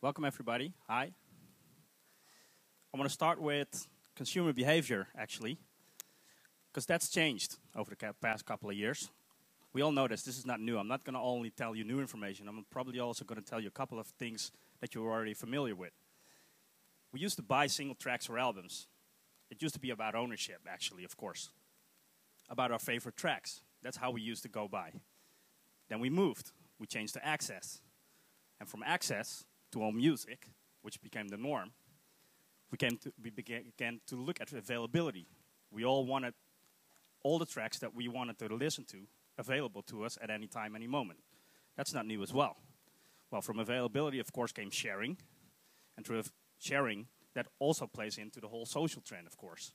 Welcome, everybody. Hi. I want to start with consumer behavior, actually, because that's changed over the past couple of years. We all know this. This is not new. I'm not going to only tell you new information. I'm probably also going to tell you a couple of things that you're already familiar with. We used to buy single tracks or albums. It used to be about ownership, actually, of course, about our favorite tracks. That's how we used to go by. Then we moved. We changed to access. And from access to all music, which became the norm, we, came to, we began to look at availability. We all wanted all the tracks that we wanted to listen to available to us at any time, any moment. That's not new as well. Well, from availability, of course, came sharing. And through sharing, that also plays into the whole social trend, of course,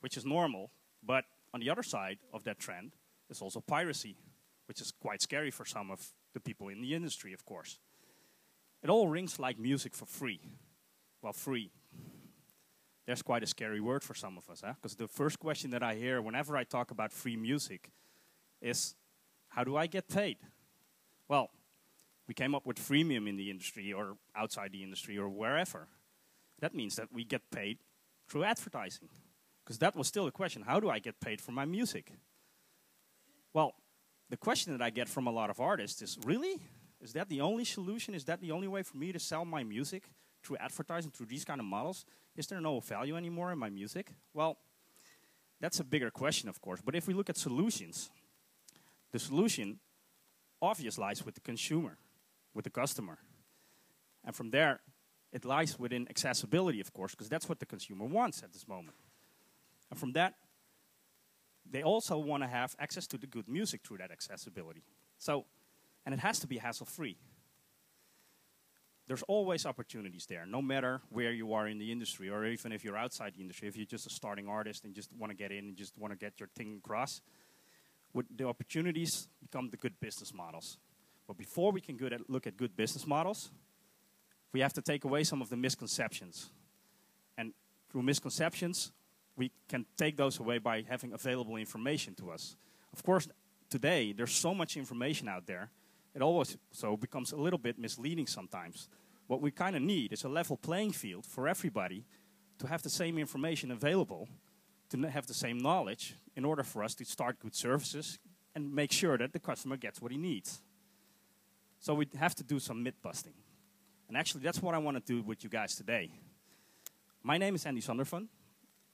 which is normal. But on the other side of that trend is also piracy, which is quite scary for some of the people in the industry, of course. It all rings like music for free. Well, free. That's quite a scary word for some of us, huh? Because the first question that I hear whenever I talk about free music is, how do I get paid? Well, we came up with freemium in the industry or outside the industry or wherever. That means that we get paid through advertising. Because that was still a question how do I get paid for my music? Well, the question that I get from a lot of artists is really? Is that the only solution? Is that the only way for me to sell my music through advertising, through these kind of models? Is there no value anymore in my music? Well, that's a bigger question, of course. But if we look at solutions, the solution obviously lies with the consumer, with the customer. And from there, it lies within accessibility, of course, because that's what the consumer wants at this moment. And from that, they also want to have access to the good music through that accessibility. So, and it has to be hassle free. There's always opportunities there, no matter where you are in the industry, or even if you're outside the industry. If you're just a starting artist and just want to get in and just want to get your thing across, the opportunities become the good business models. But before we can at, look at good business models, we have to take away some of the misconceptions. And through misconceptions, we can take those away by having available information to us. Of course, today there's so much information out there, it always so becomes a little bit misleading sometimes. What we kind of need is a level playing field for everybody to have the same information available, to have the same knowledge, in order for us to start good services and make sure that the customer gets what he needs. So we have to do some myth busting. And actually, that's what I want to do with you guys today. My name is Andy Zondervan.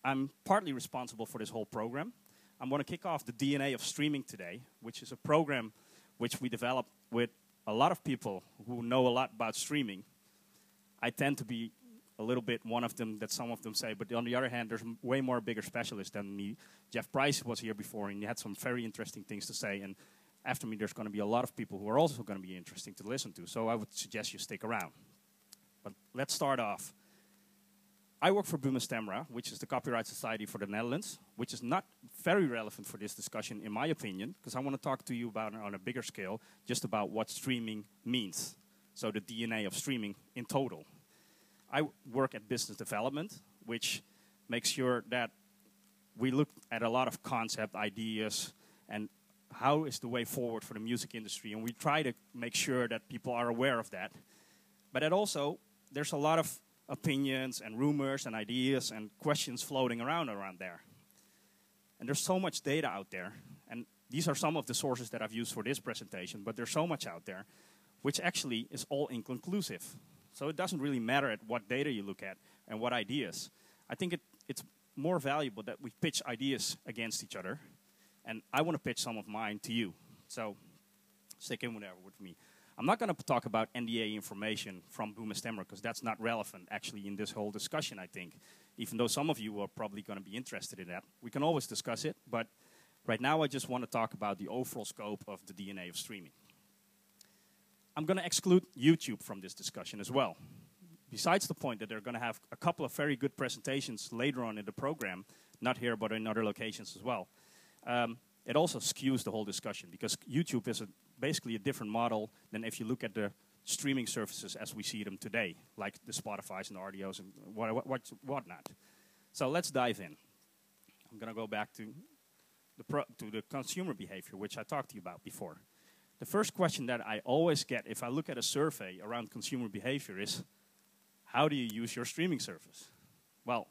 I'm partly responsible for this whole program. I'm going to kick off the DNA of streaming today, which is a program which we developed with a lot of people who know a lot about streaming. I tend to be a little bit one of them that some of them say, but on the other hand, there's way more bigger specialists than me. Jeff Price was here before, and he had some very interesting things to say. And after me, there's going to be a lot of people who are also going to be interesting to listen to. So I would suggest you stick around. But let's start off. I work for Buma Stemra, which is the Copyright Society for the Netherlands, which is not very relevant for this discussion, in my opinion, because I want to talk to you about on a bigger scale, just about what streaming means. So the DNA of streaming in total. I work at business development, which makes sure that we look at a lot of concept ideas and how is the way forward for the music industry, and we try to make sure that people are aware of that. But it also, there's a lot of opinions and rumors and ideas and questions floating around around there. And there's so much data out there, and these are some of the sources that I've used for this presentation, but there's so much out there, which actually is all inconclusive. So it doesn't really matter at what data you look at and what ideas. I think it, it's more valuable that we pitch ideas against each other, and I want to pitch some of mine to you. So stick in whatever with me. I'm not going to talk about NDA information from Buma Stemra because that's not relevant actually in this whole discussion, I think. Even though some of you are probably going to be interested in that. We can always discuss it, but right now I just want to talk about the overall scope of the DNA of streaming. I'm going to exclude YouTube from this discussion as well. Besides the point that they're going to have a couple of very good presentations later on in the program, not here but in other locations as well. Um, it also skews the whole discussion because YouTube is a, basically a different model than if you look at the streaming services as we see them today, like the Spotify's and the Rdios and what, what, what, whatnot. So let's dive in. I'm going to go back to the, pro, to the consumer behavior, which I talked to you about before. the first question that I always get if I look at a survey around consumer behavior is, how do you use your streaming service? Well,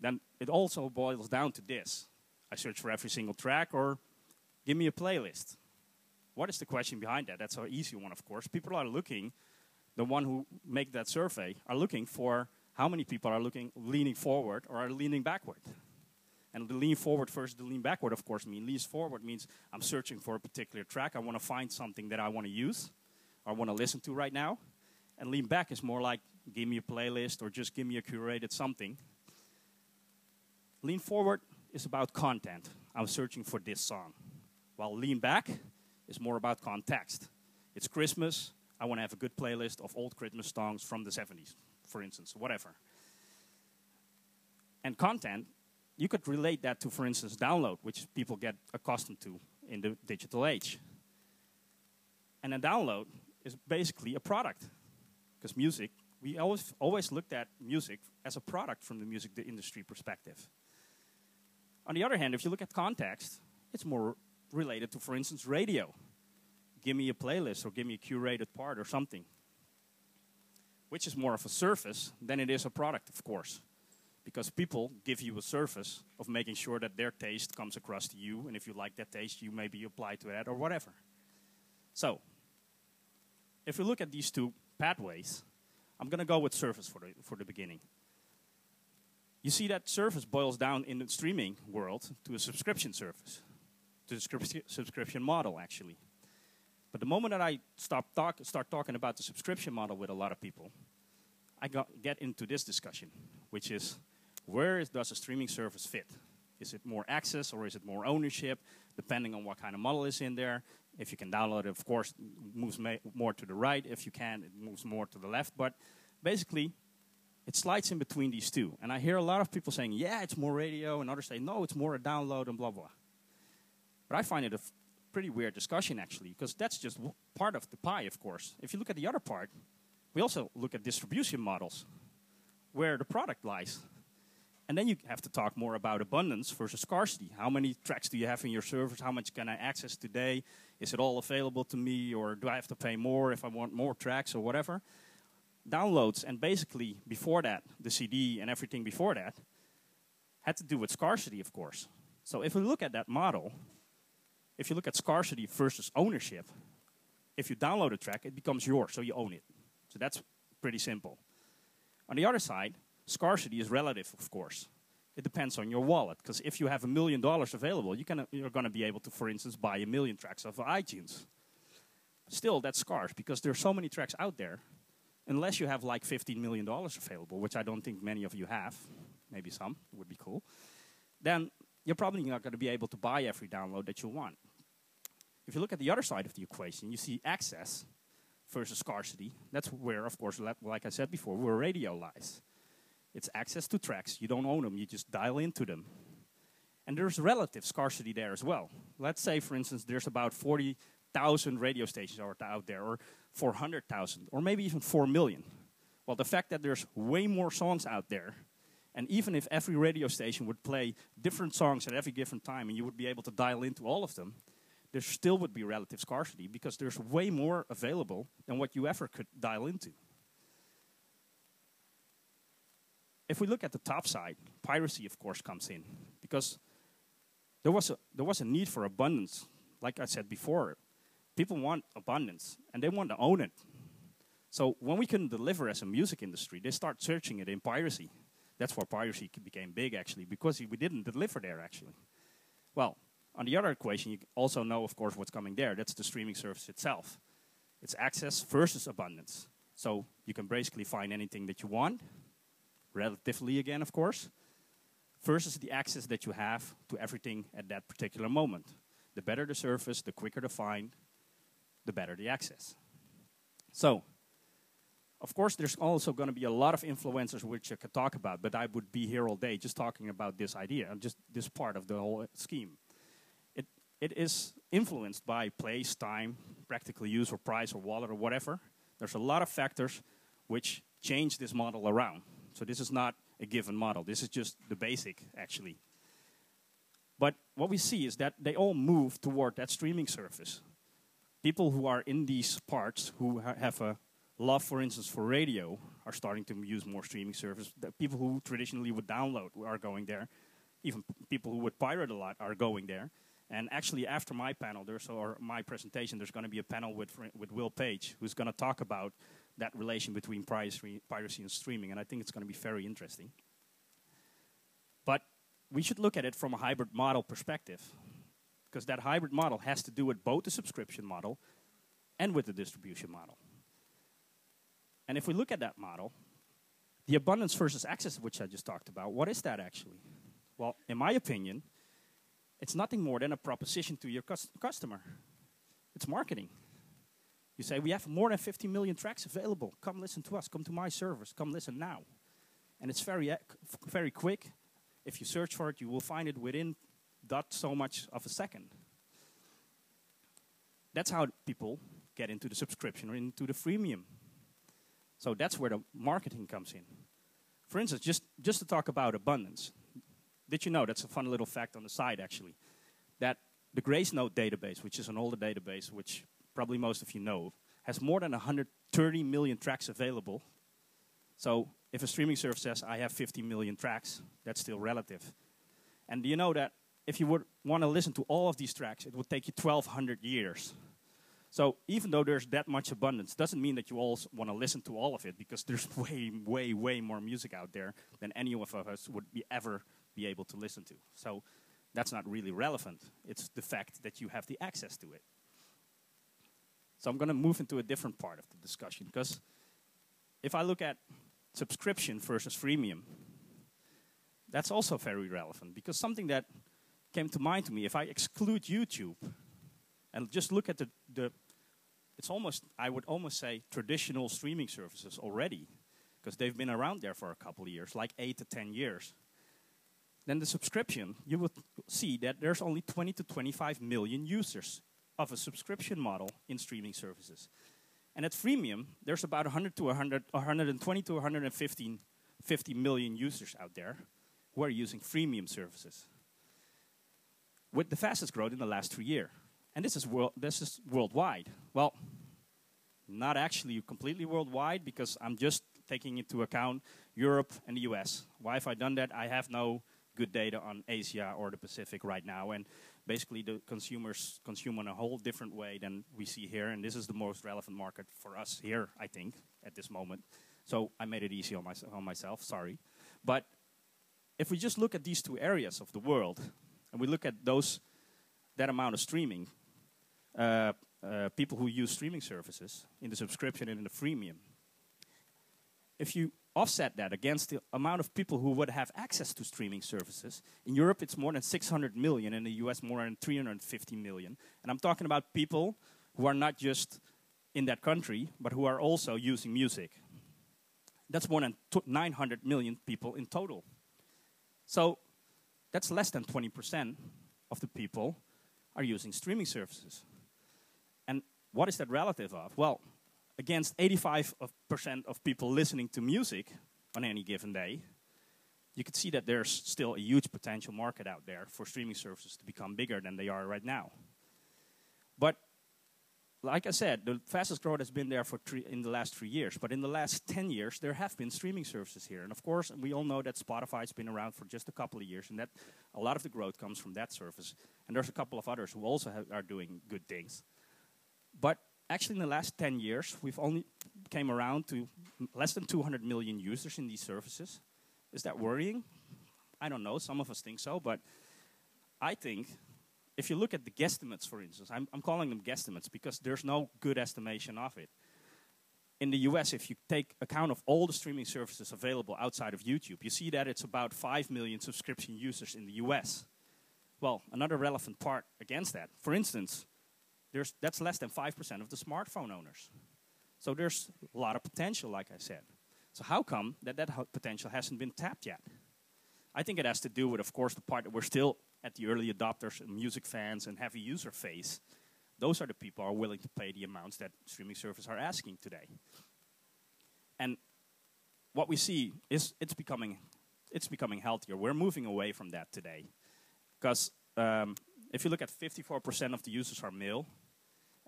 then it also boils down to this. I search for every single track or give me a playlist. What is the question behind that? That's an easy one, of course. People are looking, the one who make that survey are looking for how many people are looking, leaning forward or are leaning backward. And the lean forward versus the lean backward, of course, mean lean forward means I'm searching for a particular track. I want to find something that I want to use or want to listen to right now. And lean back is more like give me a playlist or just give me a curated something. Lean forward is about content. I'm searching for this song. While lean back is more about context. It's Christmas. I want to have a good playlist of old Christmas songs from the 70s, for instance, whatever. And content, you could relate that to, for instance, download, which people get accustomed to in the digital age. And a download is basically a product. Because music, we always, always looked at music as a product from the music industry perspective. On the other hand, if you look at context, it's more related to, for instance, radio. Give me a playlist or give me a curated part or something, which is more of a service than it is a product, of course. Because people give you a service of making sure that their taste comes across to you, and if you like that taste, you maybe apply to that or whatever. So, if we look at these two pathways, I'm going to go with service for the, for the beginning. You see that service boils down in the streaming world to a subscription service, a subscription model, actually. But the moment that I stop talk, start talking about the subscription model with a lot of people, I got, get into this discussion, which is where is, does a streaming service fit? Is it more access or is it more ownership, depending on what kind of model is in there? If you can download it, of course, moves more to the right. If you can, it moves more to the left. But basically, it slides in between these two. And I hear a lot of people saying, yeah, it's more radio, and others say, no, it's more a download and blah, blah. But I find it a pretty weird discussion, actually, because that's just part of the pie, of course. If you look at the other part, we also look at distribution models, where the product lies. And then you have to talk more about abundance versus scarcity. How many tracks do you have in your servers? How much can I access today? Is it all available to me, or do I have to pay more if I want more tracks or whatever? downloads, and basically before that, the CD and everything before that, had to do with scarcity, of course. So if we look at that model, if you look at scarcity versus ownership, if you download a track, it becomes yours, so you own it. So that's pretty simple. On the other side, scarcity is relative, of course. It depends on your wallet, because if you have a million dollars available, you can, you're going to be able to, for instance, buy a million tracks of iTunes. Still, that's scarce, because there are so many tracks out there unless you have like $15 million available, which I don't think many of you have, maybe some, would be cool, then you're probably not going to be able to buy every download that you want. If you look at the other side of the equation, you see access versus scarcity. That's where, of course, like I said before, where radio lies. It's access to tracks. You don't own them, you just dial into them. And there's relative scarcity there as well. Let's say, for instance, there's about 40,000 radio stations out there, or 400,000 or maybe even 4 million. Well, the fact that there's way more songs out there, and even if every radio station would play different songs at every different time and you would be able to dial into all of them, there still would be relative scarcity because there's way more available than what you ever could dial into. If we look at the top side, piracy, of course, comes in because there was a, there was a need for abundance. Like I said before, people want abundance and they want to own it. So when we couldn't deliver as a music industry, they start searching it in piracy. That's where piracy became big, actually, because we didn't deliver there, actually. Well, on the other equation, you also know, of course, what's coming there. That's the streaming service itself. It's access versus abundance. So you can basically find anything that you want, relatively again, of course, versus the access that you have to everything at that particular moment. The better the service, the quicker to find, the better the access. So, of course, there's also going to be a lot of influencers which I could talk about, but I would be here all day just talking about this idea, just this part of the whole scheme. It, is influenced by place, time, practical use, or price, or wallet, or whatever. There's a lot of factors which change this model around. So this is not a given model. This is just the basic, actually. But what we see is that they all move toward that streaming service people who are in these parts who ha have a love, for instance, for radio are starting to use more streaming service. The people who traditionally would download are going there. Even people who would pirate a lot are going there. And actually, after my panel, there's or my presentation, there's going to be a panel with with Will Page, who's going to talk about that relation between piracy, piracy and streaming. And I think it's going to be very interesting. But we should look at it from a hybrid model perspective, because that hybrid model has to do with both the subscription model and with the distribution model. And if we look at that model, the abundance versus access, which I just talked about, what is that actually? Well, in my opinion, it's nothing more than a proposition to your customer. It's marketing. You say, we have more than 50 million tracks available. Come listen to us. Come to my servers. Come listen now. And it's very, very quick. If you search for it, you will find it within dot so much of a second. That's how people get into the subscription or into the freemium. So that's where the marketing comes in. For instance, just, just to talk about abundance, did you know, that's a fun little fact on the side actually, that the Gracenote database, which is an older database, which probably most of you know, has more than 130 million tracks available. So if a streaming service says, I have 50 million tracks, that's still relative. And do you know that if you would want to listen to all of these tracks, it would take you 1,200 years. So even though there's that much abundance, doesn't mean that you all want to listen to all of it because there's way, way, way more music out there than any of us would be ever be able to listen to. So that's not really relevant. It's the fact that you have the access to it. So I'm going to move into a different part of the discussion because if I look at subscription versus freemium, that's also very relevant because something that came to mind to me, if I exclude YouTube and just look at the, the it's almost, I would almost say, traditional streaming services already, because they've been around there for a couple of years, like eight to 10 years. Then the subscription, you would see that there's only 20 to 25 million users of a subscription model in streaming services. And at freemium, there's about 100 to 100, 120 to 115 50 million users out there who are using freemium services. With the fastest growth in the last three years. And this is, world, this is worldwide. Well, not actually completely worldwide because I'm just taking into account Europe and the US. Why have I done that? I have no good data on Asia or the Pacific right now. And basically, the consumers consume in a whole different way than we see here. And this is the most relevant market for us here, I think, at this moment. So I made it easy on, my, on myself, sorry. But if we just look at these two areas of the world, and we look at those, that amount of streaming, uh, uh, people who use streaming services in the subscription and in the freemium. If you offset that against the amount of people who would have access to streaming services, in Europe it's more than 600 million, in the US more than 350 million. And I'm talking about people who are not just in that country, but who are also using music. That's more than 900 million people in total. So that's less than 20% of the people are using streaming services. And what is that relative of? Well, against 85% of people listening to music on any given day, you could see that there's still a huge potential market out there for streaming services to become bigger than they are right now. But like I said, the fastest growth has been there for three, in the last three years. But in the last 10 years, there have been streaming services here. And of course, we all know that Spotify's been around for just a couple of years, and that a lot of the growth comes from that service. And there's a couple of others who also have, are doing good things. But actually, in the last 10 years, we've only came around to less than 200 million users in these services. Is that worrying? I don't know. Some of us think so, but I think if you look at the guesstimates, for instance, I'm, I'm calling them guesstimates because there's no good estimation of it. In the US, if you take account of all the streaming services available outside of YouTube, you see that it's about 5 million subscription users in the US. Well, another relevant part against that, for instance, there's, that's less than 5% of the smartphone owners. So there's a lot of potential, like I said. So how come that that potential hasn't been tapped yet? I think it has to do with, of course, the part that we're still at the early adopters and music fans and heavy user phase. Those are the people who are willing to pay the amounts that streaming services are asking today. And what we see is it's becoming, it's becoming healthier. We're moving away from that today. Because um, if you look at 54% of the users are male,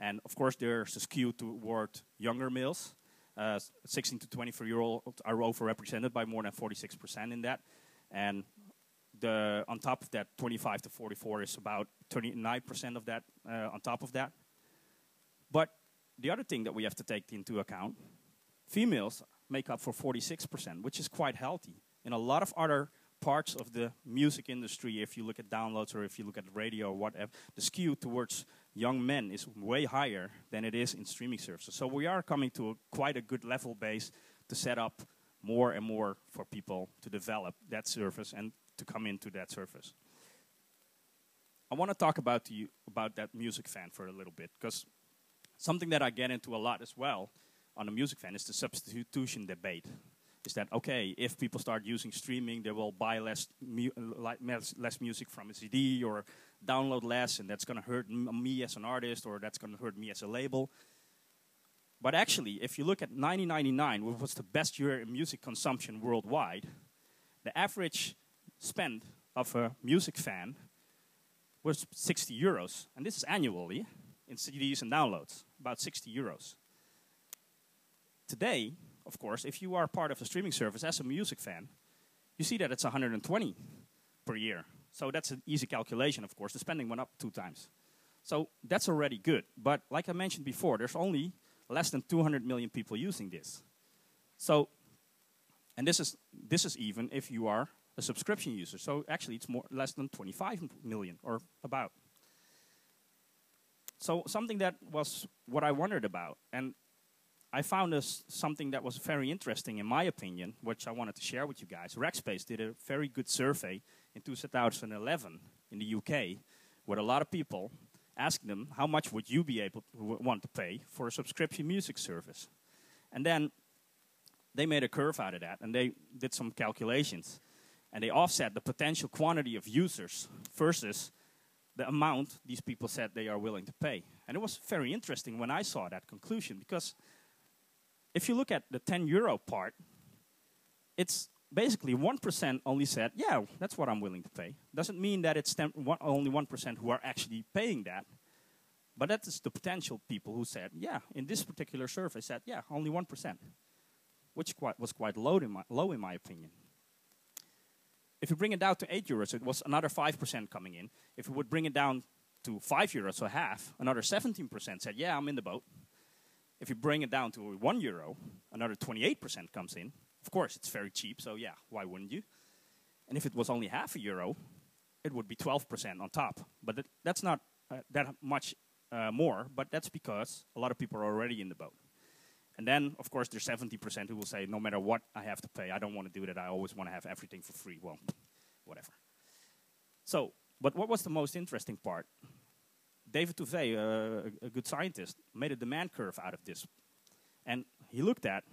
And of course, there's a skew toward younger males. Uh, 16 to 24 year olds are overrepresented by more than 46% in that. And the, on top of that, 25 to 44 is about 29% of that uh, on top of that. But the other thing that we have to take into account, females make up for 46%, which is quite healthy. In a lot of other parts of the music industry, if you look at downloads or if you look at radio or whatever, the skew towards young men is way higher than it is in streaming services. So we are coming to a, quite a good level base to set up more and more for people to develop that service and to come into that service. I want to talk about you about that music fan for a little bit because something that I get into a lot as well on the music fan is the substitution debate. Is that okay? If people start using streaming, they will buy less mu less music from a CD or download less, and that's going to hurt me as an artist or that's going to hurt me as a label. But actually, if you look at 1999, which was the best year in music consumption worldwide, the average spend of a music fan was 60 euros. And this is annually in CDs and downloads, about 60 euros. Today, of course, if you are part of a streaming service as a music fan, you see that it's 120 per year. So that's an easy calculation, of course. The spending went up two times. So that's already good. But like I mentioned before, there's only less than 200 million people using this. So, and this is, this is even if you are a subscription user. So actually, it's more less than 25 million, or about. So something that was what I wondered about, and I found something that was very interesting in my opinion, which I wanted to share with you guys. Rackspace did a very good survey in 2011 in the UK, with a lot of people asked them how much would you be able to want to pay for a subscription music service, and then they made a curve out of that, and they did some calculations, and they offset the potential quantity of users versus the amount these people said they are willing to pay. And it was very interesting when I saw that conclusion because if you look at the 10 euro part, it's basically 1% only said, yeah, that's what I'm willing to pay. Doesn't mean that it's one, only 1% who are actually paying that. But that is the potential people who said, yeah, in this particular survey said, yeah, only 1%, which quite, was quite low in, my, low in my opinion. If you bring it down to 8 euros, it was another 5% coming in. If you would bring it down to 5 euros, so half, another 17% said, yeah, I'm in the boat. If you bring it down to 1 euro, another 28% comes in. Of course, it's very cheap, so yeah, why wouldn't you? And if it was only half a euro, it would be 12% on top. But that, that's not uh, that much uh, more, but that's because a lot of people are already in the boat. And then, of course, there's 70% who will say, no matter what I have to pay, I don't want to do that. I always want to have everything for free. Well, whatever. So, but what was the most interesting part? David Touve, uh, a good scientist, made a demand curve out of this. And he looked at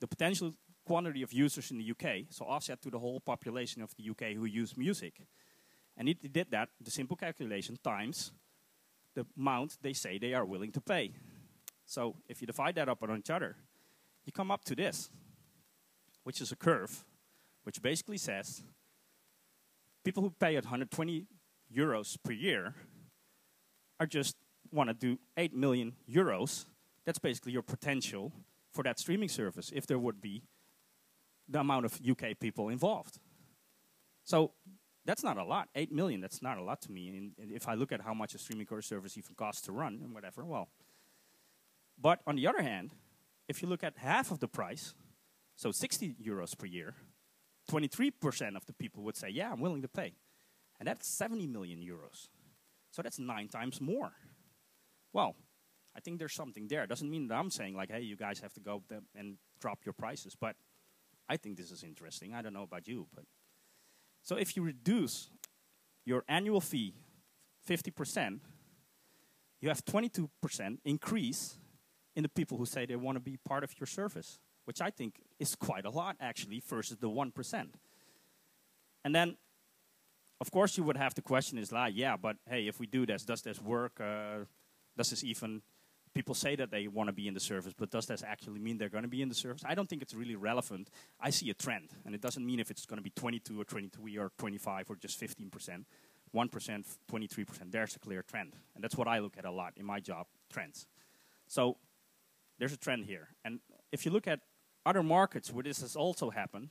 the potential quantity of users in the UK, so offset to the whole population of the UK who use music. And he did that, the simple calculation, times the amount they say they are willing to pay. So if you divide that up on each other, you come up to this, which is a curve, which basically says people who pay 120 euros per year are just want to do 8 million euros. That's basically your potential for that streaming service if there would be the amount of UK people involved. So that's not a lot. 8 million, that's not a lot to me. And if I look at how much a streaming service even costs to run and whatever, well. But on the other hand, if you look at half of the price, so 60 euros per year, 23% of the people would say, yeah, I'm willing to pay. And that's 70 million euros. So that's nine times more. Well, I think there's something there. Doesn't mean that I'm saying like, hey, you guys have to go and drop your prices, but I think this is interesting. I don't know about you, but so if you reduce your annual fee 50%, you have 22% increase in the people who say they want to be part of your service, which I think is quite a lot actually versus the 1%. And then of course, you would have to question is like, yeah, but hey, if we do this, does this work? Uh, does this even people say that they want to be in the service, but does this actually mean they're going to be in the service? I don't think it's really relevant. I see a trend, and it doesn't mean if it's going to be 22 or 23 or 25 or just 15 percent. 1%, 23%, there's a clear trend. And that's what I look at a lot in my job, trends. So there's a trend here. And if you look at other markets where this has also happened,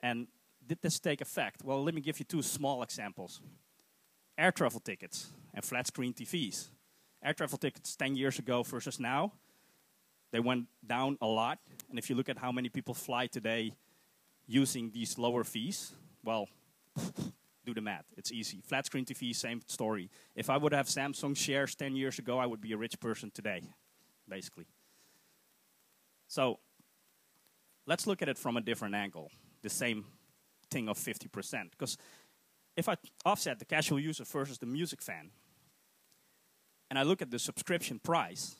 and did this take effect? Well, let me give you two small examples. Air travel tickets and flat screen TVs. Air travel tickets 10 years ago versus now, they went down a lot. And if you look at how many people fly today using these lower fees, well, do the math. It's easy. Flat screen TV, same story. If I would have Samsung shares 10 years ago, I would be a rich person today, basically. So let's look at it from a different angle, the same thing of 50%. Because if I offset the casual user versus the music fan, and I look at the subscription price,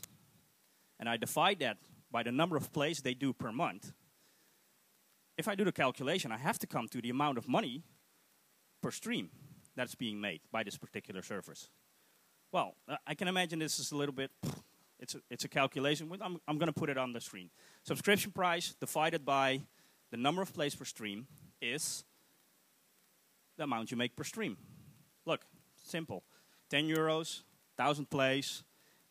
and I divide that by the number of plays they do per month, if I do the calculation, I have to come to the amount of money per stream that's being made by this particular service. Well, I can imagine this is a little bit, it's a, it's a calculation. I'm, I'm going to put it on the screen. Subscription price divided by the number of plays per stream is the amount you make per stream. Look, simple. 10 euros, 1,000 plays,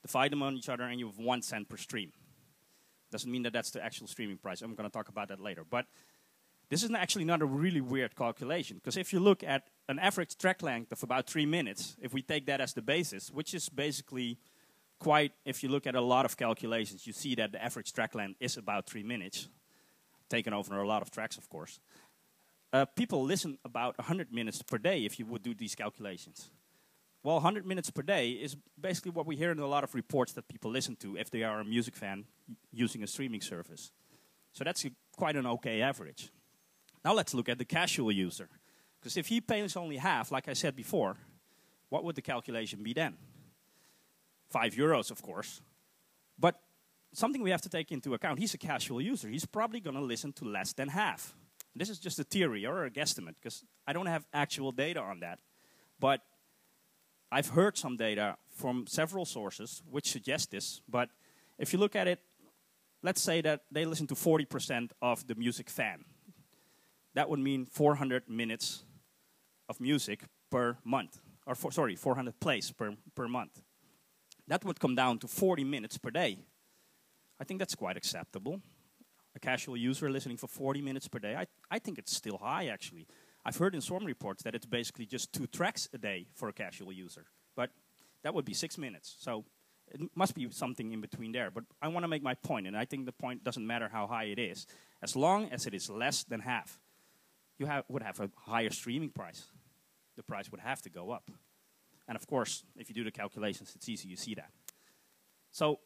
divide them on each other, and you have one cent per stream. Doesn't mean that that's the actual streaming price. I'm going to talk about that later. But this is actually not a really weird calculation, because if you look at an average track length of about three minutes, if we take that as the basis, which is basically quite, if you look at a lot of calculations, you see that the average track length is about three minutes, taken over a lot of tracks, of course. Uh, people listen about 100 minutes per day if you would do these calculations. Well, 100 minutes per day is basically what we hear in a lot of reports that people listen to if they are a music fan using a streaming service. So that's a, quite an okay average. Now let's look at the casual user. Because if he pays only half, like I said before, what would the calculation be then? Five euros, of course. But something we have to take into account, he's a casual user. He's probably going to listen to less than half. This is just a theory or a guesstimate because I don't have actual data on that. But I've heard some data from several sources which suggest this. But if you look at it, let's say that they listen to 40% of the music fan. That would mean 400 minutes of music per month. Or, for, sorry, 400 plays per, per month. That would come down to 40 minutes per day. I think that's quite acceptable a casual user listening for 40 minutes per day, I, I think it's still high actually. I've heard in some reports that it's basically just two tracks a day for a casual user. But that would be six minutes. So it must be something in between there. But I want to make my point, and I think the point doesn't matter how high it is. As long as it is less than half, you have, would have a higher streaming price. The price would have to go up. And of course, if you do the calculations, it's easy, you see that. So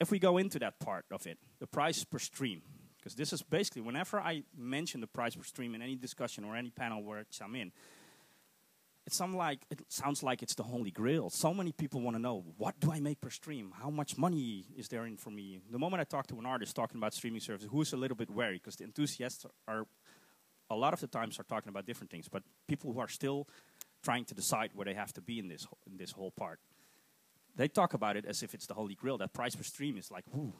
if we go into that part of it, the price per stream, because this is basically whenever I mention the price per stream in any discussion or any panel where I'm in, it sounds like it sounds like it's the holy grail. So many people want to know what do I make per stream? How much money is there in for me? The moment I talk to an artist talking about streaming services, who's a little bit wary because the enthusiasts are a lot of the times are talking about different things, but people who are still trying to decide where they have to be in this in this whole part they talk about it as if it's the holy grail. That price per stream is like, whoo.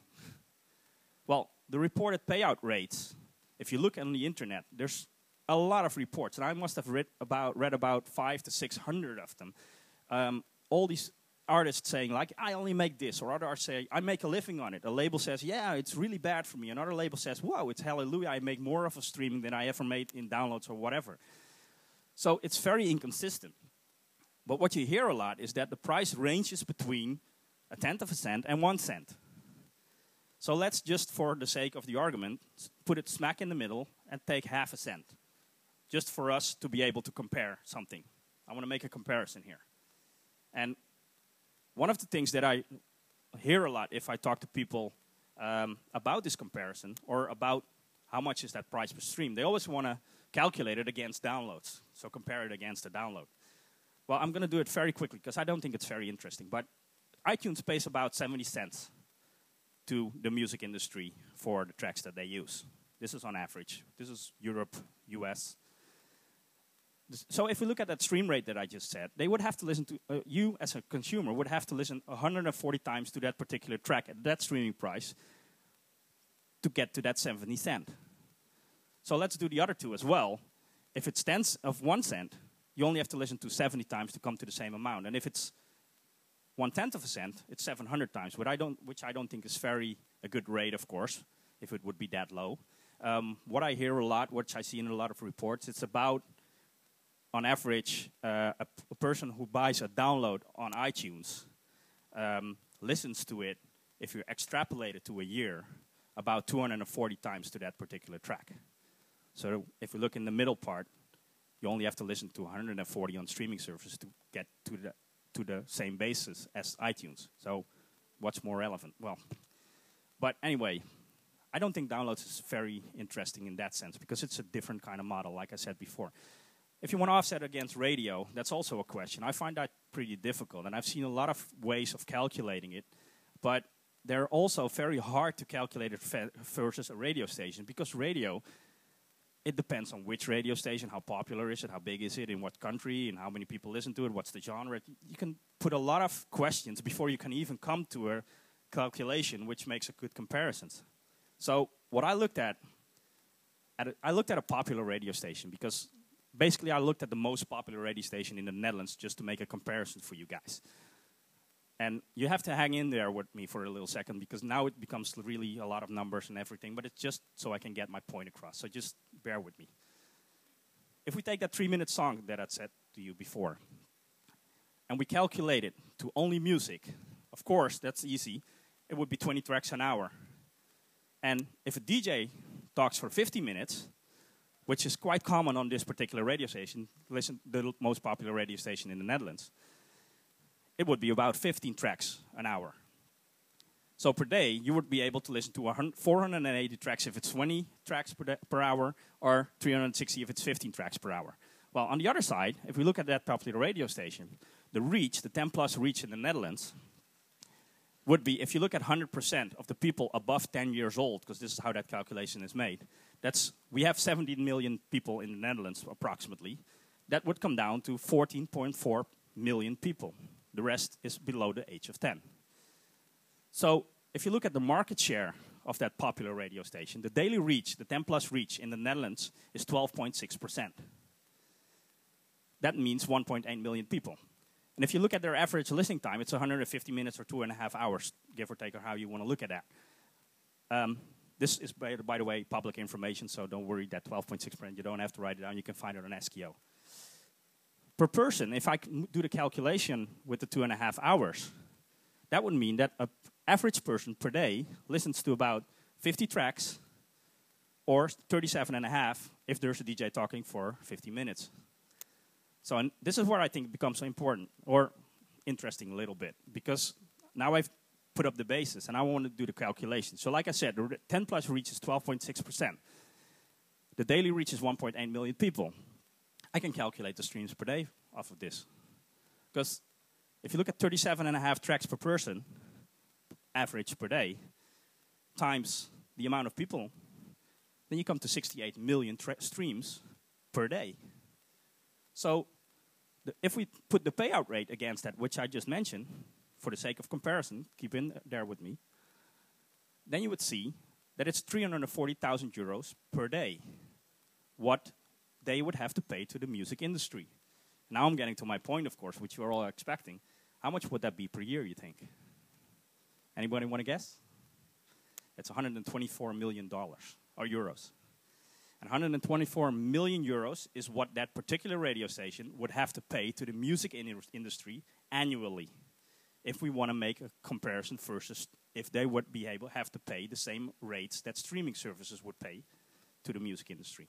Well, the reported payout rates, if you look on the internet, there's a lot of reports, and I must have read about, read about five to 600 of them. Um, all these artists saying, like, I only make this, or other artists say, I make a living on it. A label says, yeah, it's really bad for me. Another label says, whoa, it's hallelujah, I make more of a streaming than I ever made in downloads or whatever. So it's very inconsistent. But what you hear a lot is that the price ranges between a tenth of a cent and one cent. So let's just, for the sake of the argument, put it smack in the middle and take half a cent, just for us to be able to compare something. I want to make a comparison here. And one of the things that I hear a lot if I talk to people um, about this comparison or about how much is that price per stream, they always want to calculate it against downloads. So compare it against a download. Well, I'm going to do it very quickly because I don't think it's very interesting. But iTunes pays about 70 cents to the music industry for the tracks that they use. This is on average. This is Europe, US. So if we look at that stream rate that I just said, they would have to listen to, uh, you as a consumer would have to listen 140 times to that particular track at that streaming price to get to that 70 cent. So let's do the other two as well. If it's tens of one cent, you only have to listen to 70 times to come to the same amount. And if it's one tenth of a cent, it's 700 times, which I don't, which I don't think is very a good rate, of course, if it would be that low. Um, what I hear a lot, which I see in a lot of reports, it's about, on average, uh, a, person who buys a download on iTunes um, listens to it, if you extrapolate it to a year, about 240 times to that particular track. So if we look in the middle part, you only have to listen to 140 on streaming services to get to the to the same basis as iTunes. So what's more relevant? Well, but anyway, I don't think downloads is very interesting in that sense because it's a different kind of model, like I said before. If you want to offset against radio, that's also a question. I find that pretty difficult, and I've seen a lot of ways of calculating it, but they're also very hard to calculate it versus a radio station because radio it depends on which radio station, how popular is it, how big is it, in what country, and how many people listen to it, what's the genre. You can put a lot of questions before you can even come to a calculation which makes a good comparison. So what I looked at, at a, I looked at a popular radio station because basically I looked at the most popular radio station in the Netherlands just to make a comparison for you guys. And you have to hang in there with me for a little second because now it becomes really a lot of numbers and everything, but it's just so I can get my point across. So just bear with me. If we take that three minute song that I said to you before, and we calculate it to only music, of course, that's easy. It would be 20 tracks an hour. And if a DJ talks for 50 minutes, which is quite common on this particular radio station, listen, the most popular radio station in the Netherlands, it would be about 15 tracks an hour. So per day, you would be able to listen to 480 tracks if it's 20 tracks per, per hour, or 360 if it's 15 tracks per hour. Well, on the other side, if we look at that popular radio station, the reach, the 10 plus reach in the Netherlands, would be if you look at 100% of the people above 10 years old, because this is how that calculation is made. That's we have 17 million people in the Netherlands approximately. That would come down to 14.4 million people. The rest is below the age of 10. So if you look at the market share of that popular radio station, the daily reach, the 10 plus reach in the Netherlands is 12.6%. That means 1.8 million people. And if you look at their average listening time, it's 150 minutes or two and a half hours, give or take, or how you want to look at that. Um, this is, by, by, the way, public information, so don't worry that 12.6%, you don't have to write it down, you can find it on SKO per person, if I do the calculation with the two and a half hours, that would mean that an average person per day listens to about 50 tracks or 37 and a half if there's a DJ talking for 50 minutes. So and this is where I think it becomes important or interesting a little bit because now I've put up the basis and I want to do the calculation. So like I said, the 10 plus reach is 12.6%. The daily reach is 1.8 million people. I can calculate the streams per day off of this. Because if you look at 37 and a half tracks per person, average per day, times the amount of people, then you come to 68 million streams per day. So if we put the payout rate against that, which I just mentioned, for the sake of comparison, keep in there with me, then you would see that it's 340,000 euros per day. What they would have to pay to the music industry. Now I'm getting to my point, of course, which you're all expecting. How much would that be per year, you think? Anybody want to guess? It's 124 million dollars or euros. And 124 million euros is what that particular radio station would have to pay to the music in industry annually if we want to make a comparison versus if they would be able have to pay the same rates that streaming services would pay to the music industry.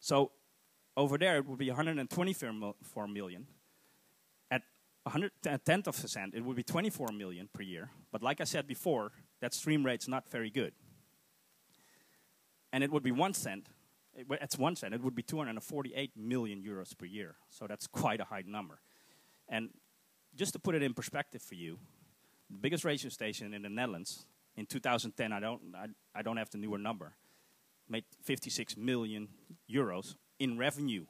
So over there, it would be 124 million. A tenth of a cent, it would be 24 million per year. But like I said before, that stream rate's not very good. And it would be one cent. It's one cent. It would be 248 million euros per year. So that's quite a high number. And just to put it in perspective for you, the biggest radio station in the Netherlands in 2010, I don't, I, I don't have the newer number, made 56 million euros in revenue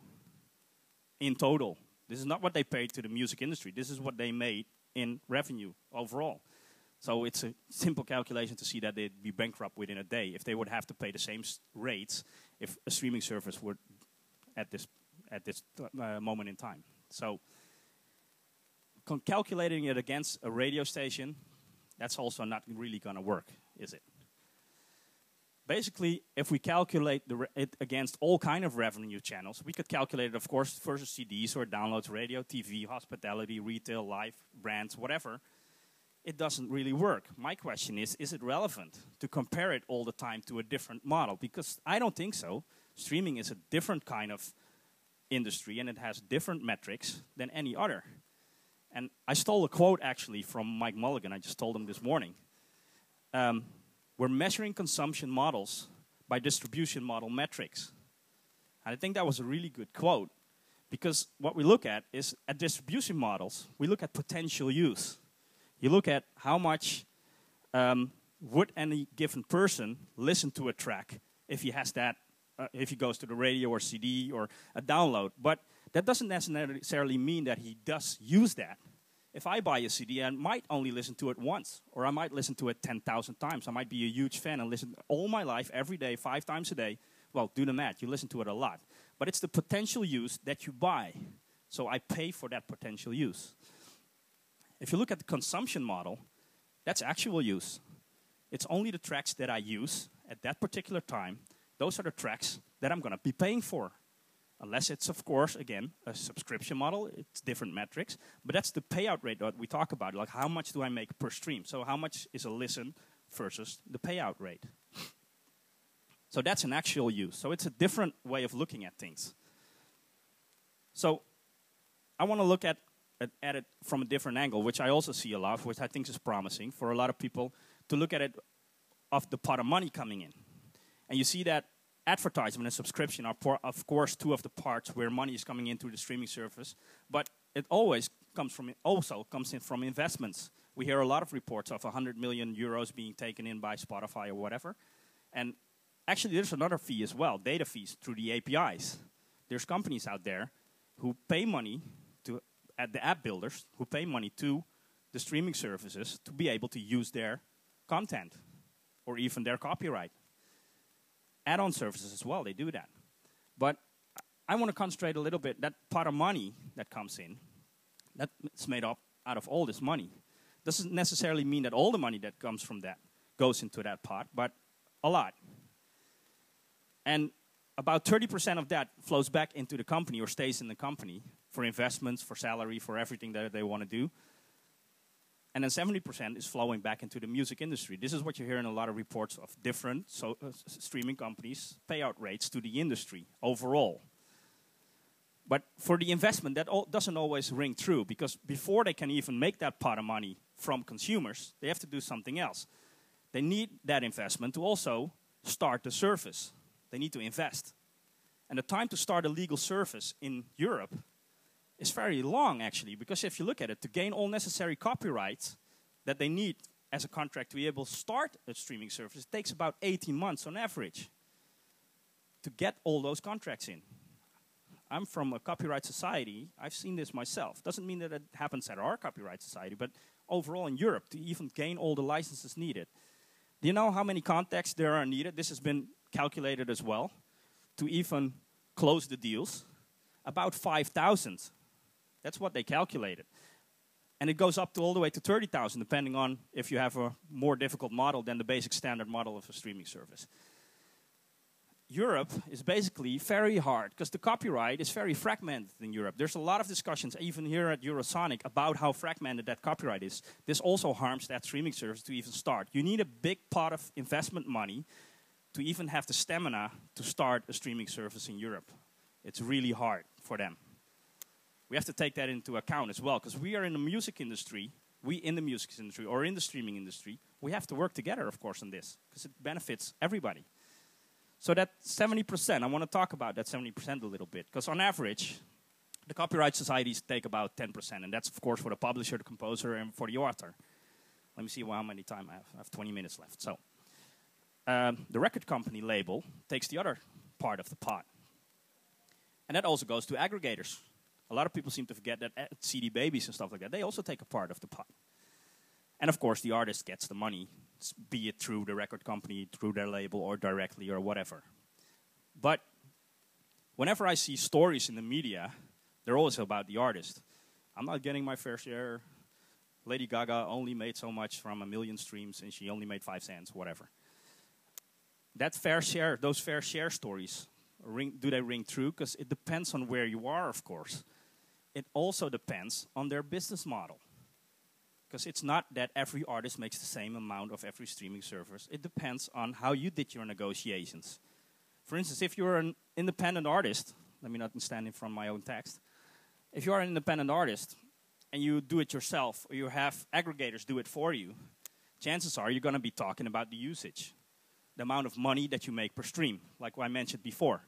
in total. This is not what they paid to the music industry. This is what they made in revenue overall. So it's a simple calculation to see that they'd be bankrupt within a day if they would have to pay the same rates if a streaming service were at this at this uh, moment in time. So calculating it against a radio station, that's also not really going to work, is it? Basically, if we calculate it against all kind of revenue channels, we could calculate it, of course, versus CDs or downloads, radio, TV, hospitality, retail, live, brands, whatever. It doesn't really work. My question is, is it relevant to compare it all the time to a different model? Because I don't think so. Streaming is a different kind of industry and it has different metrics than any other. And I stole a quote actually from Mike Mulligan. I just told him this morning. Um, we're measuring consumption models by distribution model metrics. And I think that was a really good quote because what we look at is at distribution models, we look at potential use. You look at how much um, would any given person listen to a track if he has that, uh, if he goes to the radio or CD or a download. But that doesn't necessarily mean that he does use that. If I buy a CD, I might only listen to it once, or I might listen to it 10,000 times. I might be a huge fan and listen all my life, every day, five times a day. Well, do the math, you listen to it a lot. But it's the potential use that you buy. So I pay for that potential use. If you look at the consumption model, that's actual use. It's only the tracks that I use at that particular time. Those are the tracks that I'm going to be paying for. Unless it's, of course, again, a subscription model, it's different metrics. But that's the payout rate that we talk about. Like, how much do I make per stream? So, how much is a listen versus the payout rate? So, that's an actual use. So, it's a different way of looking at things. So, I want to look at, at, at it from a different angle, which I also see a lot, which I think is promising for a lot of people to look at it of the pot of money coming in. And you see that advertisement and subscription are, of course, two of the parts where money is coming into the streaming service. But it always comes from also comes in from investments. We hear a lot of reports of 100 million euros being taken in by Spotify or whatever. And actually, there's another fee as well, data fees through the APIs. There's companies out there who pay money to at the app builders who pay money to the streaming services to be able to use their content or even their copyright add-on services as well. They do that. But I want to concentrate a little bit that pot of money that comes in, that's made up out of all this money. Doesn't necessarily mean that all the money that comes from that goes into that pot, but a lot. And about 30% of that flows back into the company or stays in the company for investments, for salary, for everything that they want to do and then 70% is flowing back into the music industry. This is what you hear in a lot of reports of different so, uh, streaming companies' payout rates to the industry overall. But for the investment, that doesn't always ring true because before they can even make that pot of money from consumers, they have to do something else. They need that investment to also start the service. They need to invest. And the time to start a legal service in Europe is very long, actually, because if you look at it, to gain all necessary copyrights that they need as a contract to be able to start a streaming service, it takes about 18 months on average to get all those contracts in. I'm from a copyright society. I've seen this myself. Doesn't mean that it happens at our copyright society, but overall in Europe, to even gain all the licenses needed. Do you know how many contacts there are needed? This has been calculated as well to even close the deals. About 5,000 that's what they calculated. And it goes up to all the way to 30,000, depending on if you have a more difficult model than the basic standard model of a streaming service. Europe is basically very hard because the copyright is very fragmented in Europe. There's a lot of discussions, even here at Eurosonic, about how fragmented that copyright is. This also harms that streaming service to even start. You need a big pot of investment money to even have the stamina to start a streaming service in Europe. It's really hard for them we have to take that into account as well because we are in the music industry we in the music industry or in the streaming industry we have to work together of course on this because it benefits everybody. So that 70% i want to talk about that 70% a little bit because on average the copyright societies take about 10% and that's of course for the publisher the composer and for the author. Let me see how many time i have. I have 20 minutes left. So um, the record company label takes the other part of the pot and that also goes to aggregators a lot of people seem to forget that uh, CD babies and stuff like that, they also take a part of the pot. And of course, the artist gets the money, be it through the record company, through their label, or directly, or whatever. But whenever I see stories in the media, they're always about the artist. I'm not getting my fair share. Lady Gaga only made so much from a million streams and she only made five cents, whatever. That fair share, those fair share stories, ring, do they ring true? Because it depends on where you are, of course. It also depends on their business model. Because it's not that every artist makes the same amount of every streaming service. It depends on how you did your negotiations. For instance, if you're an independent artist, let me not stand in of my own text. If you are an independent artist and you do it yourself, or you have aggregators do it for you, chances are you're going to be talking about the usage, the amount of money that you make per stream, like I mentioned before.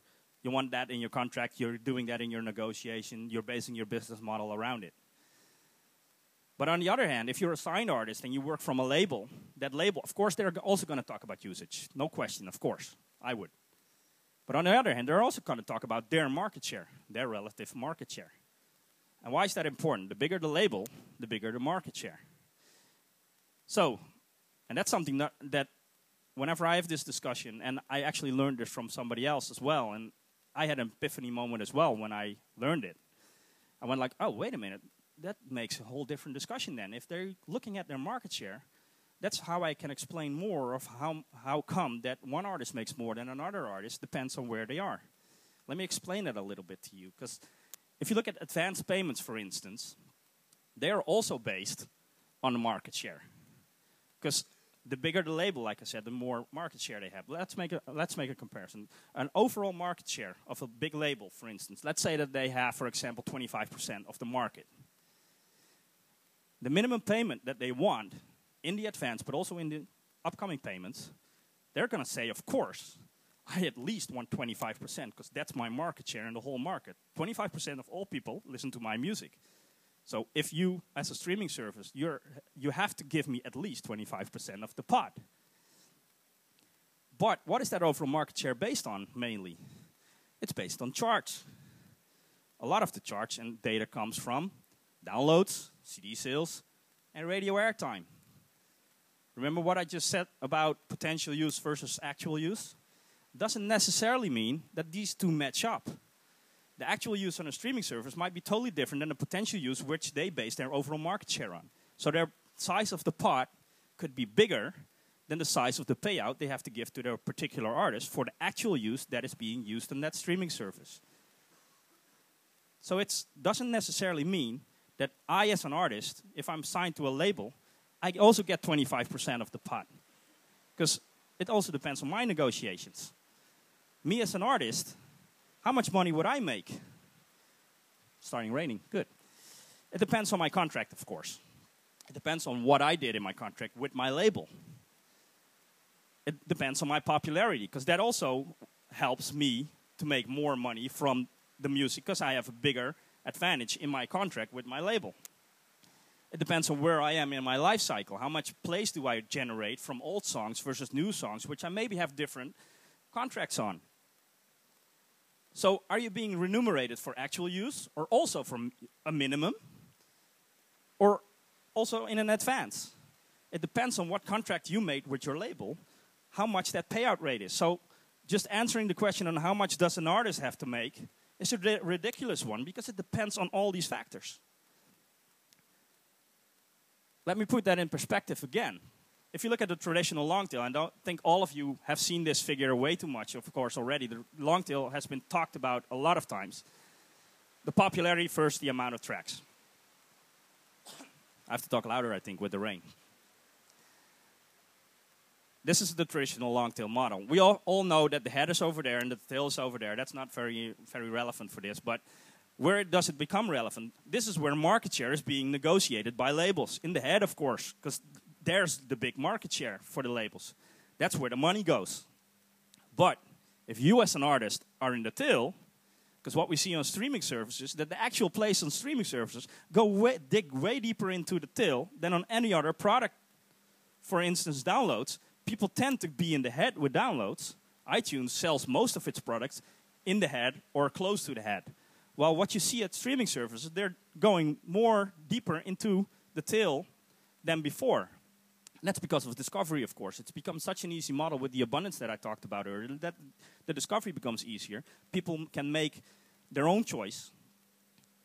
You want that in your contract, you're doing that in your negotiation, you're basing your business model around it. But on the other hand, if you're a signed artist and you work from a label, that label, of course, they're also going to talk about usage. No question, of course. I would. But on the other hand, they're also going to talk about their market share, their relative market share. And why is that important? The bigger the label, the bigger the market share. So, and that's something that, that whenever I have this discussion, and I actually learned this from somebody else as well, and I had an epiphany moment as well when I learned it. I went like, oh, wait a minute, that makes a whole different discussion then. If they're looking at their market share, that's how I can explain more of how, how come that one artist makes more than another artist, depends on where they are. Let me explain it a little bit to you, because if you look at advance payments, for instance, they are also based on the market share. Because the bigger the label, like I said, the more market share they have. Let's make a, let's make a comparison. An overall market share of a big label, for instance, let's say that they have, for example, 25% of the market. The minimum payment that they want in the advance, but also in the upcoming payments, they're going to say, of course, I at least want 25% because that's my market share in the whole market. 25% of all people listen to my music. So if you, as a streaming service, you're, you have to give me at least 25% of the pot. But what is that overall market share based on mainly? It's based on charts. A lot of the charts and data comes from downloads, CD sales, and radio airtime. Remember what I just said about potential use versus actual use? Doesn't necessarily mean that these two match up. The actual use on a streaming service might be totally different than the potential use which they base their overall market share on. So their size of the pot could be bigger than the size of the payout they have to give to their particular artist for the actual use that is being used on that streaming service. So it doesn't necessarily mean that I, as an artist, if I'm signed to a label, I also get 25% of the pot. Because it also depends on my negotiations. Me, as an artist, how much money would I make? Starting raining, good. It depends on my contract, of course. It depends on what I did in my contract with my label. It depends on my popularity, because that also helps me to make more money from the music, because I have a bigger advantage in my contract with my label. It depends on where I am in my life cycle. How much plays do I generate from old songs versus new songs, which I maybe have different contracts on. So, are you being remunerated for actual use or also from a minimum or also in an advance? It depends on what contract you made with your label, how much that payout rate is. So, just answering the question on how much does an artist have to make is a ridiculous one because it depends on all these factors. Let me put that in perspective again. If you look at the traditional longtail, I don't think all of you have seen this figure way too much, of course, already. The long tail has been talked about a lot of times. The popularity versus the amount of tracks. I have to talk louder, I think, with the rain. This is the traditional long-tail model. We all, all know that the head is over there and the tail is over there. That's not very, very relevant for this, but where does it become relevant? This is where market share is being negotiated by labels. In the head, of course, because there's the big market share for the labels. That's where the money goes. But if you as an artist are in the tail, because what we see on streaming services, that the actual place on streaming services go way, dig way deeper into the tail than on any other product. For instance, downloads people tend to be in the head with downloads. iTunes sells most of its products in the head or close to the head. While what you see at streaming services, they're going more deeper into the tail than before. That's because of discovery, of course. It's become such an easy model with the abundance that I talked about earlier that the discovery becomes easier. People can make their own choice.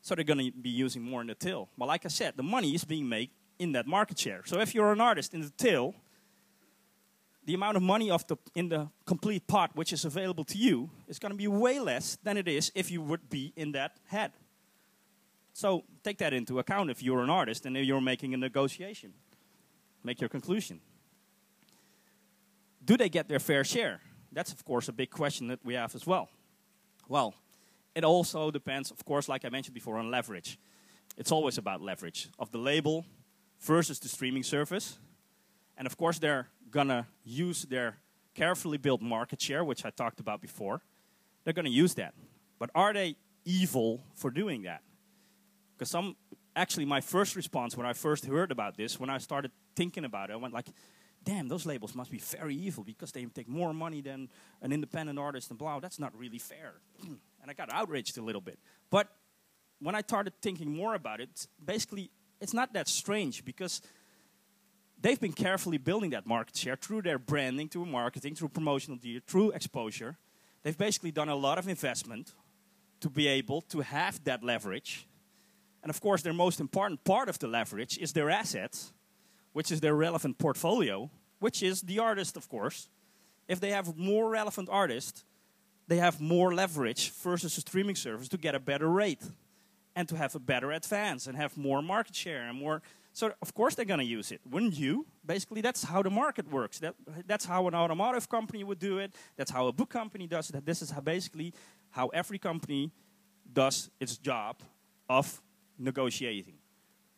So they're going to be using more in the till. But like I said, the money is being made in that market share. So if you're an artist in the till, the amount of money of the, in the complete pot which is available to you is going to be way less than it is if you would be in that head. So take that into account if you're an artist and you're making a negotiation. Make your conclusion. Do they get their fair share? That's, of course, a big question that we have as well. Well, it also depends, of course, like I mentioned before, on leverage. It's always about leverage of the label versus the streaming service. And of course, they're going to use their carefully built market share, which I talked about before. They're going to use that. But are they evil for doing that? Because some, actually, my first response when I first heard about this, when I started thinking about it, I went like, damn, those labels must be very evil because they take more money than an independent artist and blah. That's not really fair. and I got outraged a little bit. But when I started thinking more about it, basically, it's not that strange because they've been carefully building that market share through their branding, through marketing, through promotional deal, through exposure. They've basically done a lot of investment to be able to have that leverage. And of course, their most important part of the leverage is their assets, which is their relevant portfolio, which is the artist, of course. If they have more relevant artists, they have more leverage versus a streaming service to get a better rate and to have a better advance and have more market share and more so of course they're going to use it, wouldn't you? Basically, that's how the market works. That, that's how an automotive company would do it. That's how a book company does it. This is how basically how every company does its job of negotiating.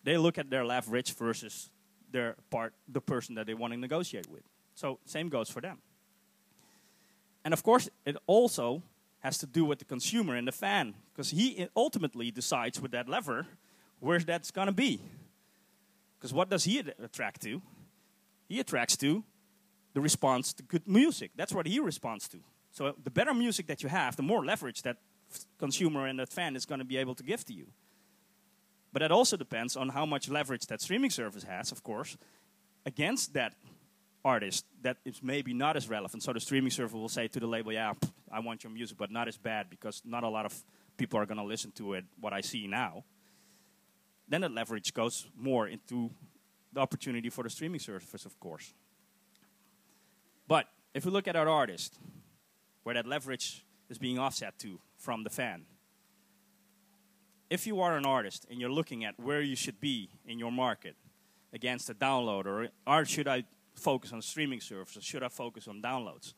They look at their leverage versus their part, the person that they want to negotiate with. So same goes for them. And of course, it also has to do with the consumer and the fan, because he ultimately decides with that lever where that's going to be. Because what does he attract to? He attracts to the response to good music. That's what he responds to. So the better music that you have, the more leverage that consumer and that fan is going to be able to give to you. But that also depends on how much leverage that streaming service has, of course, against that artist that is maybe not as relevant. So the streaming service will say to the label, yeah, I want your music, but not as bad because not a lot of people are going to listen to it, what I see now then the leverage goes more into the opportunity for the streaming service, of course. But if we look at our artist, where that leverage is being offset to from the fan, if you are an artist and you're looking at where you should be in your market against a downloader, or should I focus on streaming services? Should I focus on downloads?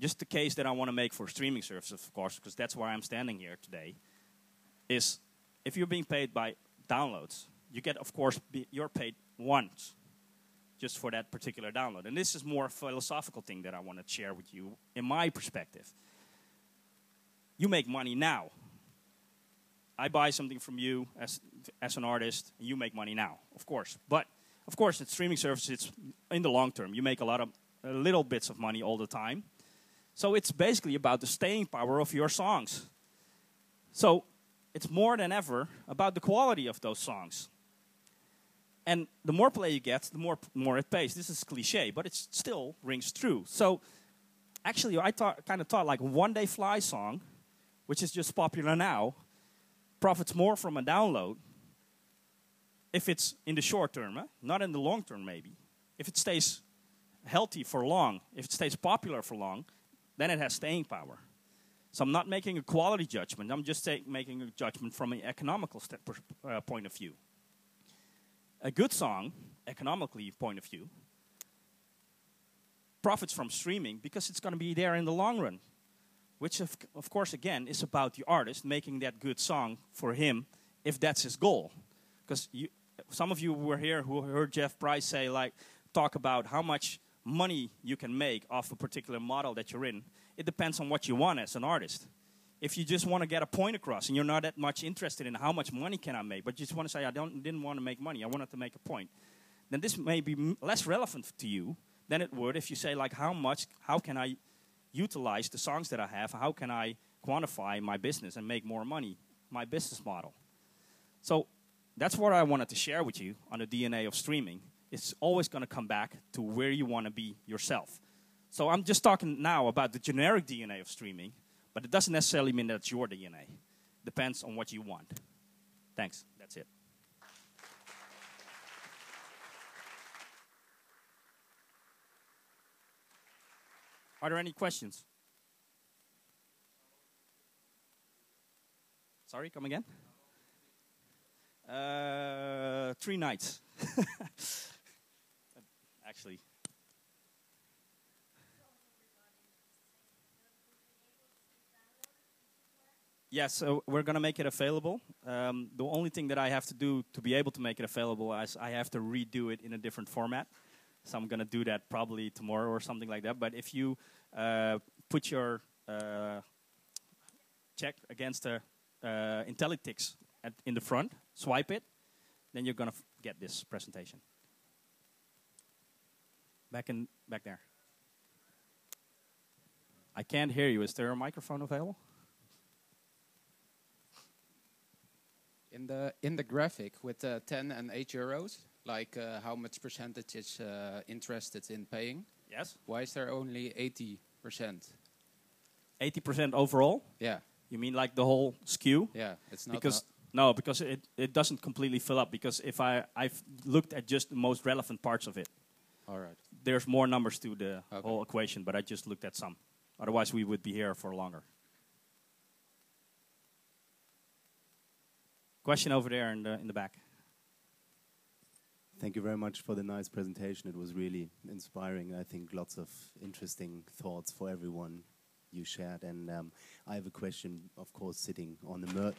Just the case that I want to make for streaming services, of course, because that's why I'm standing here today, is if you're being paid by downloads. You get, of course, be, you're paid once just for that particular download. And this is more a philosophical thing that I want to share with you in my perspective. You make money now. I buy something from you as, as an artist, and you make money now, of course. But, of course, it's streaming services, it's in the long term. You make a lot of uh, little bits of money all the time. So it's basically about the staying power of your songs. So it's more than ever about the quality of those songs. And the more play you get, the more, more it pays. This is cliche, but it still rings true. So actually, I kind of thought like One Day Fly song, which is just popular now, profits more from a download if it's in the short term, eh? not in the long term, maybe. If it stays healthy for long, if it stays popular for long, then it has staying power. So I'm not making a quality judgment. I'm just making a judgment from an economical step, uh, point of view. A good song, economically point of view, profits from streaming because it's going to be there in the long run. Which, of, of course, again, is about the artist making that good song for him if that's his goal. Because some of you were here who heard Jeff Price say, like, talk about how much money you can make off a particular model that you're in it depends on what you want as an artist. If you just want to get a point across and you're not that much interested in how much money can I make, but you just want to say, I don't, didn't want to make money, I wanted to make a point, then this may be less relevant to you than it would if you say, like, how much, how can I utilize the songs that I have? How can I quantify my business and make more money, my business model? So that's what I wanted to share with you on the DNA of streaming. It's always going to come back to where you want to be yourself. So I'm just talking now about the generic DNA of streaming, but it doesn't necessarily mean that it's your DNA. Depends on what you want. Thanks. That's it. Are there any questions? Sorry, come again? Uh, three nights. Actually. Yes, so we're going to make it available. Um, the only thing that I have to do to be able to make it available is I have to redo it in a different format. So I'm going to do that probably tomorrow or something like that. But if you uh, put your uh, check against the uh, Intellitix at, in the front, swipe it, then you're going to get this presentation. Back in back there. I can't hear you. Is there a microphone available? In the in the graphic with uh, 10 and 8 euros, like uh, how much percentage is uh, interested in paying? Yes. Why is there only 80 percent? 80% overall? Yeah. You mean like the whole skew? Yeah, it's not because no, because it, it doesn't completely fill up. Because if I I've looked at just the most relevant parts of it. All right. There's more numbers to the Okay. whole equation, but I just looked at some. Otherwise, we would be here for longer. Question over there in the in the back. Thank you very much for the nice presentation. It was really inspiring. I think lots of interesting thoughts for everyone you shared. And um, I have a question, of course, sitting on the Mer-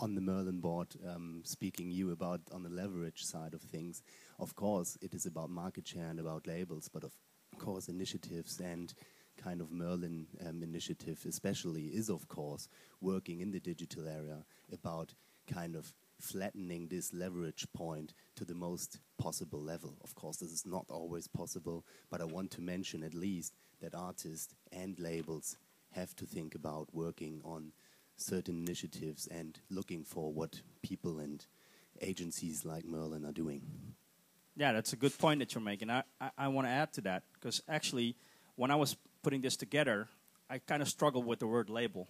on the Merlin board, um, speaking you about on the leverage side of things. Of course, it is about market share and about labels, but of course, initiatives and kind of Merlin um, initiative, especially, is of course working in the digital area about kind of flattening this leverage point to the most possible level. Of course, this is not always possible, but I want to mention at least that artists and labels have to think about working on certain initiatives and looking for what people and agencies like Merlin are doing. Yeah, that's a good point that you're making. I, I, I want to add to that because actually, when I was putting this together, I kind of struggled with the word label.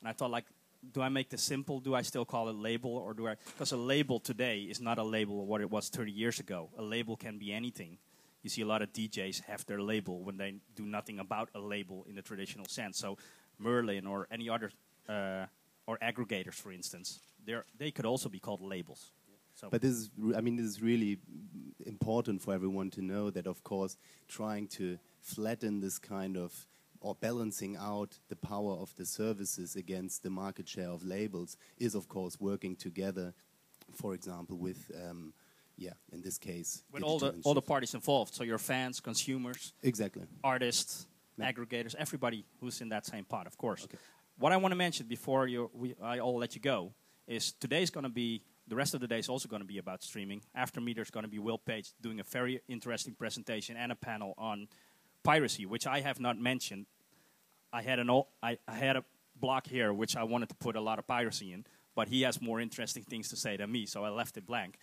And I thought, like, do I make this simple? Do I still call it label? Or do I. Because a label today is not a label of what it was 30 years ago. A label can be anything. You see a lot of DJs have their label when they do nothing about a label in the traditional sense. So, Merlin or any other, uh, or aggregators, for instance, they could also be called labels. So But this is, I mean, this is really important for everyone to know that, of course, trying to flatten this kind of or balancing out the power of the services against the market share of labels is, of course, working together. For example, with, um, yeah, in this case, with all the all the parties involved. So your fans, consumers, exactly. artists, Yeah. aggregators, everybody who's in that same pot, of course. Okay. What I want to mention before you, we, I all let you go is today's going to be the rest of the day is also going to be about streaming. After me, there's going to be Will Page doing a very interesting presentation and a panel on piracy, which I have not mentioned. I had an old, I, I had a block here which I wanted to put a lot of piracy in, but he has more interesting things to say than me, so I left it blank.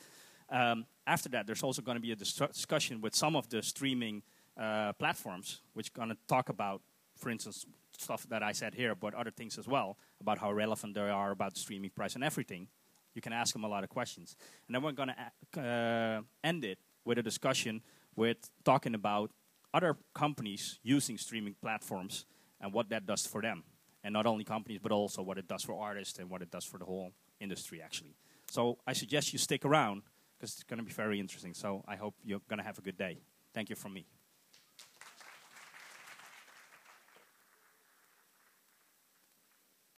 Um, after that, there's also going to be a dis- discussion with some of the streaming uh, platforms, which going to talk about, for instance, stuff that I said here, but other things as well about how relevant they are about the streaming price and everything. You can ask them a lot of questions, and then we're going to uh, end it with a discussion with talking about other companies using streaming platforms and what that does for them, and not only companies, but also what it does for artists and what it does for the whole industry, actually. So I suggest you stick around because it's going to be very interesting. So I hope you're going to have a good day. Thank you from me.